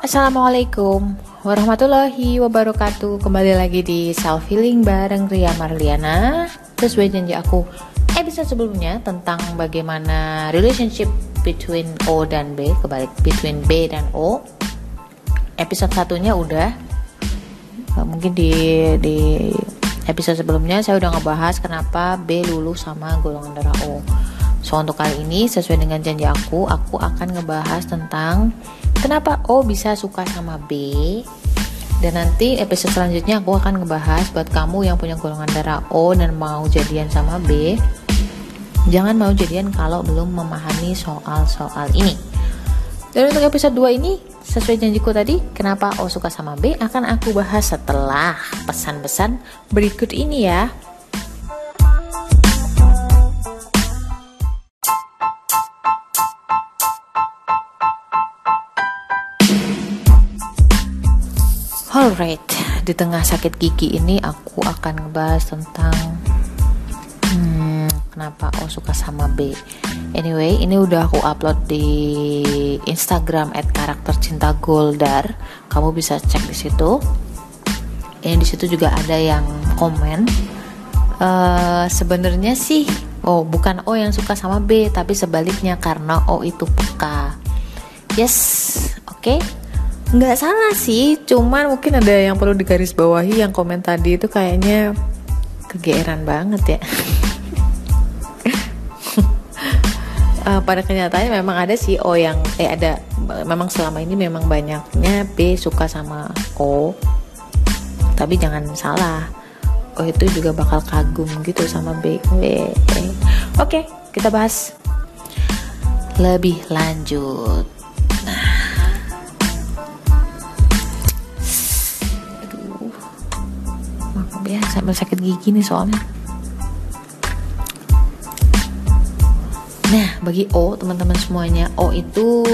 Assalamualaikum warahmatullahi wabarakatuh. Kembali lagi di Self Healing bareng Ria Marliana. Sesuai janji aku episode sebelumnya Tentang bagaimana relationship between O dan B Kebalik, between B dan O. Episode satunya udah. Mungkin di, di episode sebelumnya saya udah ngebahas kenapa B lulus sama golongan darah O. So untuk kali ini sesuai dengan janji aku, aku akan ngebahas tentang Kenapa O bisa suka sama B? Dan nanti episode selanjutnya aku akan ngebahas buat kamu yang punya golongan darah O dan mau jadian sama B. Jangan mau jadian kalau belum memahami soal-soal ini. Dan untuk episode 2 ini, sesuai janjiku tadi, kenapa O suka sama B akan aku bahas setelah pesan-pesan berikut ini ya. Alright, di tengah sakit gigi ini aku akan ngebahas tentang hmm, kenapa aku suka sama B. Anyway, ini udah aku upload di Instagram @karaktercintagoldar. Kamu bisa cek di situ. Ini di situ juga ada yang komen. Uh, Sebenarnya sih, oh bukan O yang suka sama B, tapi sebaliknya karena O itu peka. Yes, oke. Okay? Nggak salah sih cuman mungkin ada yang perlu digarisbawahi yang komen tadi itu kayaknya kegeeran banget ya. Uh, pada kenyataannya memang ada sih O yang eh ada memang selama ini memang banyaknya B suka sama O. Tapi jangan salah O itu juga bakal kagum gitu sama B, B. Oke kita bahas lebih lanjut sakit gigi nih soalnya. Nah bagi O teman-teman semuanya O itu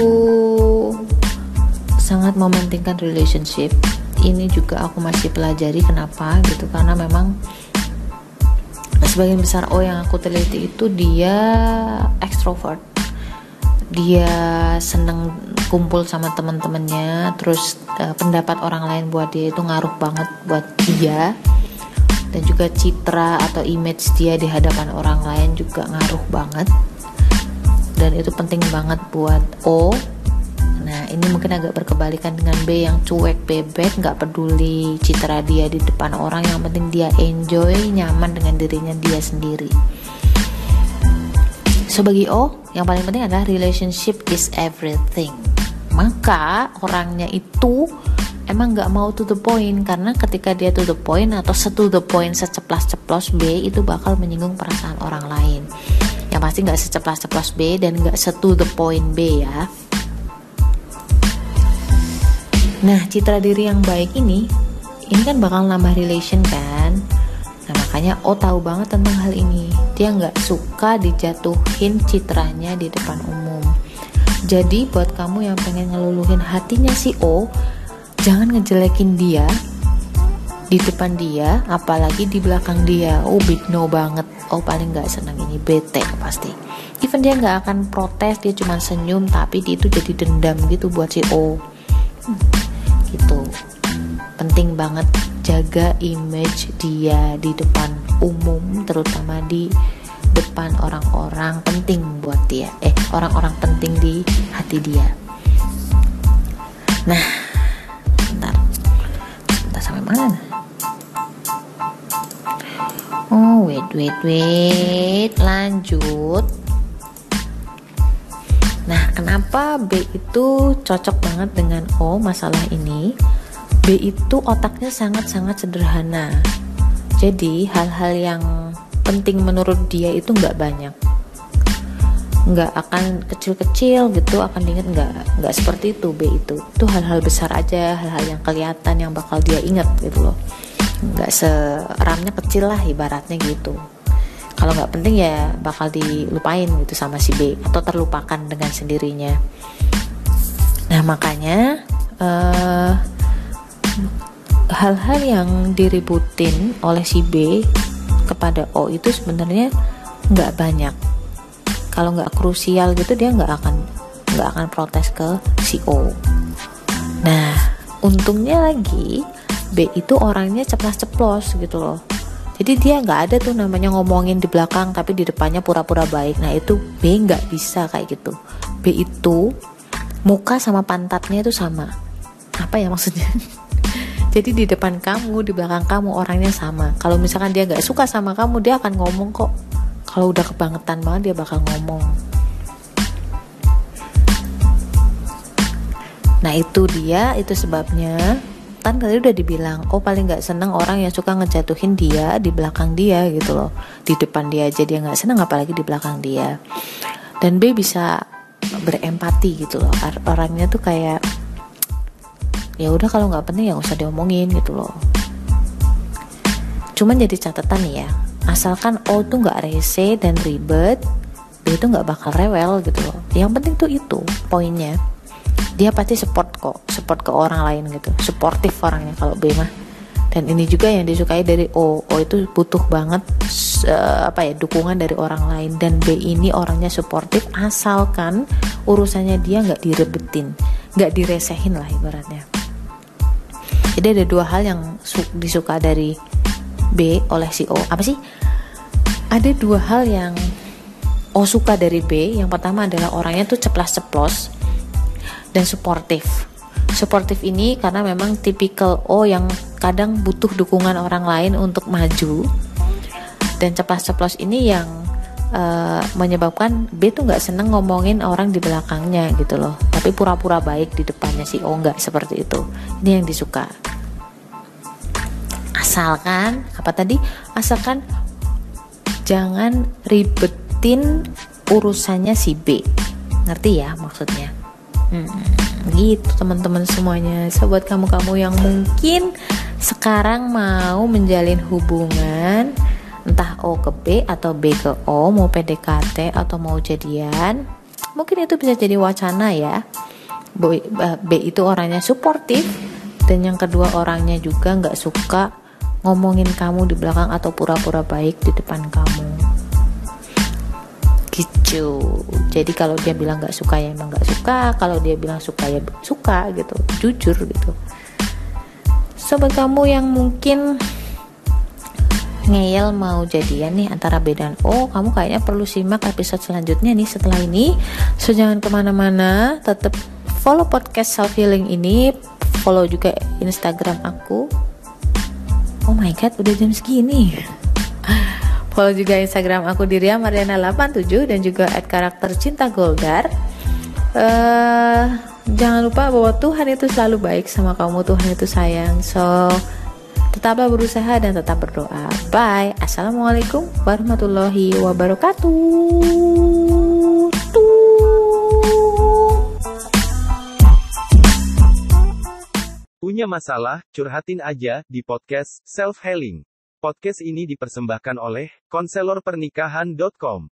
sangat mementingkan relationship. Ini juga aku masih pelajari kenapa gitu karena memang sebagian besar O yang aku teliti itu dia extrovert. Dia seneng kumpul sama teman-temannya terus uh, pendapat orang lain buat dia itu ngaruh banget buat dia dan juga citra atau image dia di hadapan orang lain juga ngaruh banget. Dan itu penting banget buat O. Nah ini mungkin agak berkebalikan dengan B yang cuek bebek nggak peduli citra dia di depan orang. Yang penting dia enjoy nyaman dengan dirinya dia sendiri. So O yang paling penting adalah relationship is everything. Maka orangnya itu emang nggak mau to the point. Karena ketika dia to the point atau setu the point seceplas-ceplos B itu bakal menyinggung perasaan orang lain. Yang pasti nggak seceplas-ceplos B dan nggak setu the point B ya. Nah citra diri yang baik ini ini kan bakal nambah relation kan? Nah makanya O tahu banget tentang hal ini. Dia nggak suka dijatuhin citranya di depan umum. Jadi buat kamu yang pengen ngeluluhin hatinya si O jangan ngejelekin dia di depan dia apalagi di belakang dia. Oh big no banget. Oh paling nggak senang ini. Bete pasti. Even dia nggak akan protes dia cuma senyum tapi itu jadi dendam gitu buat si O. Hmm, gitu. Penting banget jaga image dia di depan umum terutama di depan orang-orang penting buat dia. Eh orang-orang penting di hati dia. Nah mana? Oh, wait, wait, wait. Lanjut. Nah, kenapa B itu cocok banget dengan O masalah ini? B itu otaknya sangat-sangat sederhana. Jadi, hal-hal yang penting menurut dia itu nggak banyak nggak akan kecil-kecil gitu akan diingat nggak nggak seperti itu B itu. Itu hal-hal besar aja hal-hal yang kelihatan yang bakal dia ingat gitu loh. Nggak seramnya kecil lah ibaratnya gitu. Kalau nggak penting ya bakal dilupain gitu sama si B atau terlupakan dengan sendirinya. Nah makanya uh, hal-hal yang diributin oleh si B kepada O itu sebenarnya nggak banyak kalau nggak krusial gitu dia nggak akan nggak akan protes ke CEO nah untungnya lagi B itu orangnya ceplas-ceplos gitu loh. Jadi dia nggak ada tuh namanya ngomongin di belakang tapi di depannya pura-pura baik. Nah itu B nggak bisa kayak gitu. B itu muka sama pantatnya itu sama. Apa ya maksudnya? Jadi di depan kamu di belakang kamu orangnya sama. Kalau misalkan dia nggak suka sama kamu dia akan ngomong kok kalau udah kebangetan banget dia bakal ngomong. Nah itu dia itu sebabnya. Kan tadi udah dibilang oh paling nggak seneng orang yang suka ngejatuhin dia di belakang dia gitu loh. Di depan dia aja dia nggak seneng apalagi di belakang dia. Dan B bisa berempati gitu loh. Orangnya tuh kayak ya udah kalau nggak penting ya usah diomongin gitu loh. Cuman jadi catatan ya asalkan O tuh nggak rese dan ribet B itu nggak bakal rewel gitu loh. Yang penting tuh itu poinnya. Dia pasti support kok support ke orang lain gitu. Supportif orangnya kalau B mah. Dan ini juga yang disukai dari O. O itu butuh banget uh, apa ya dukungan dari orang lain. Dan B ini orangnya supportif asalkan urusannya dia nggak direbetin nggak diresehin lah ibaratnya. Jadi ada dua hal yang disuka dari B oleh si O. Apa sih? Ada dua hal yang O suka dari B. Yang pertama adalah orangnya tuh ceplas ceplos dan suportif. Suportif ini karena memang tipikal O yang kadang butuh dukungan orang lain untuk maju. Dan ceplas-ceplos ini yang uh, menyebabkan B tuh nggak seneng ngomongin orang di belakangnya gitu loh. Tapi pura-pura baik di depannya si O nggak seperti itu. Ini yang disuka asalkan apa tadi? Asalkan jangan ribetin urusannya si B. Ngerti ya maksudnya? Hmm, gitu teman-teman semuanya. So buat kamu-kamu yang mungkin sekarang mau menjalin hubungan entah O ke B atau B ke O mau PDKT atau mau jadian mungkin itu bisa jadi wacana ya. B, B itu orangnya suportif dan yang kedua orangnya juga nggak suka ngomongin kamu di belakang atau pura-pura baik di depan kamu. Gitu. Jadi kalau dia bilang nggak suka ya emang nggak suka. Kalau dia bilang suka ya suka gitu. Jujur gitu. Sobat kamu yang mungkin ngeyel mau jadian nih antara B dan O kamu kayaknya perlu simak episode selanjutnya nih setelah ini. So jangan ke mana-mana. Tetap follow podcast self healing ini. Follow juga instagram aku oh my god udah jam segini Follow juga Instagram aku Diria Mariana 87 dan juga at karakter cinta Goldar. Uh, jangan lupa bahwa Tuhan itu selalu baik sama kamu, Tuhan itu sayang. So tetaplah berusaha dan tetap berdoa. Bye. Assalamualaikum warahmatullahi wabarakatuh. Punya masalah, curhatin aja di podcast Self Healing. Podcast ini dipersembahkan oleh konselorpernikahan.com.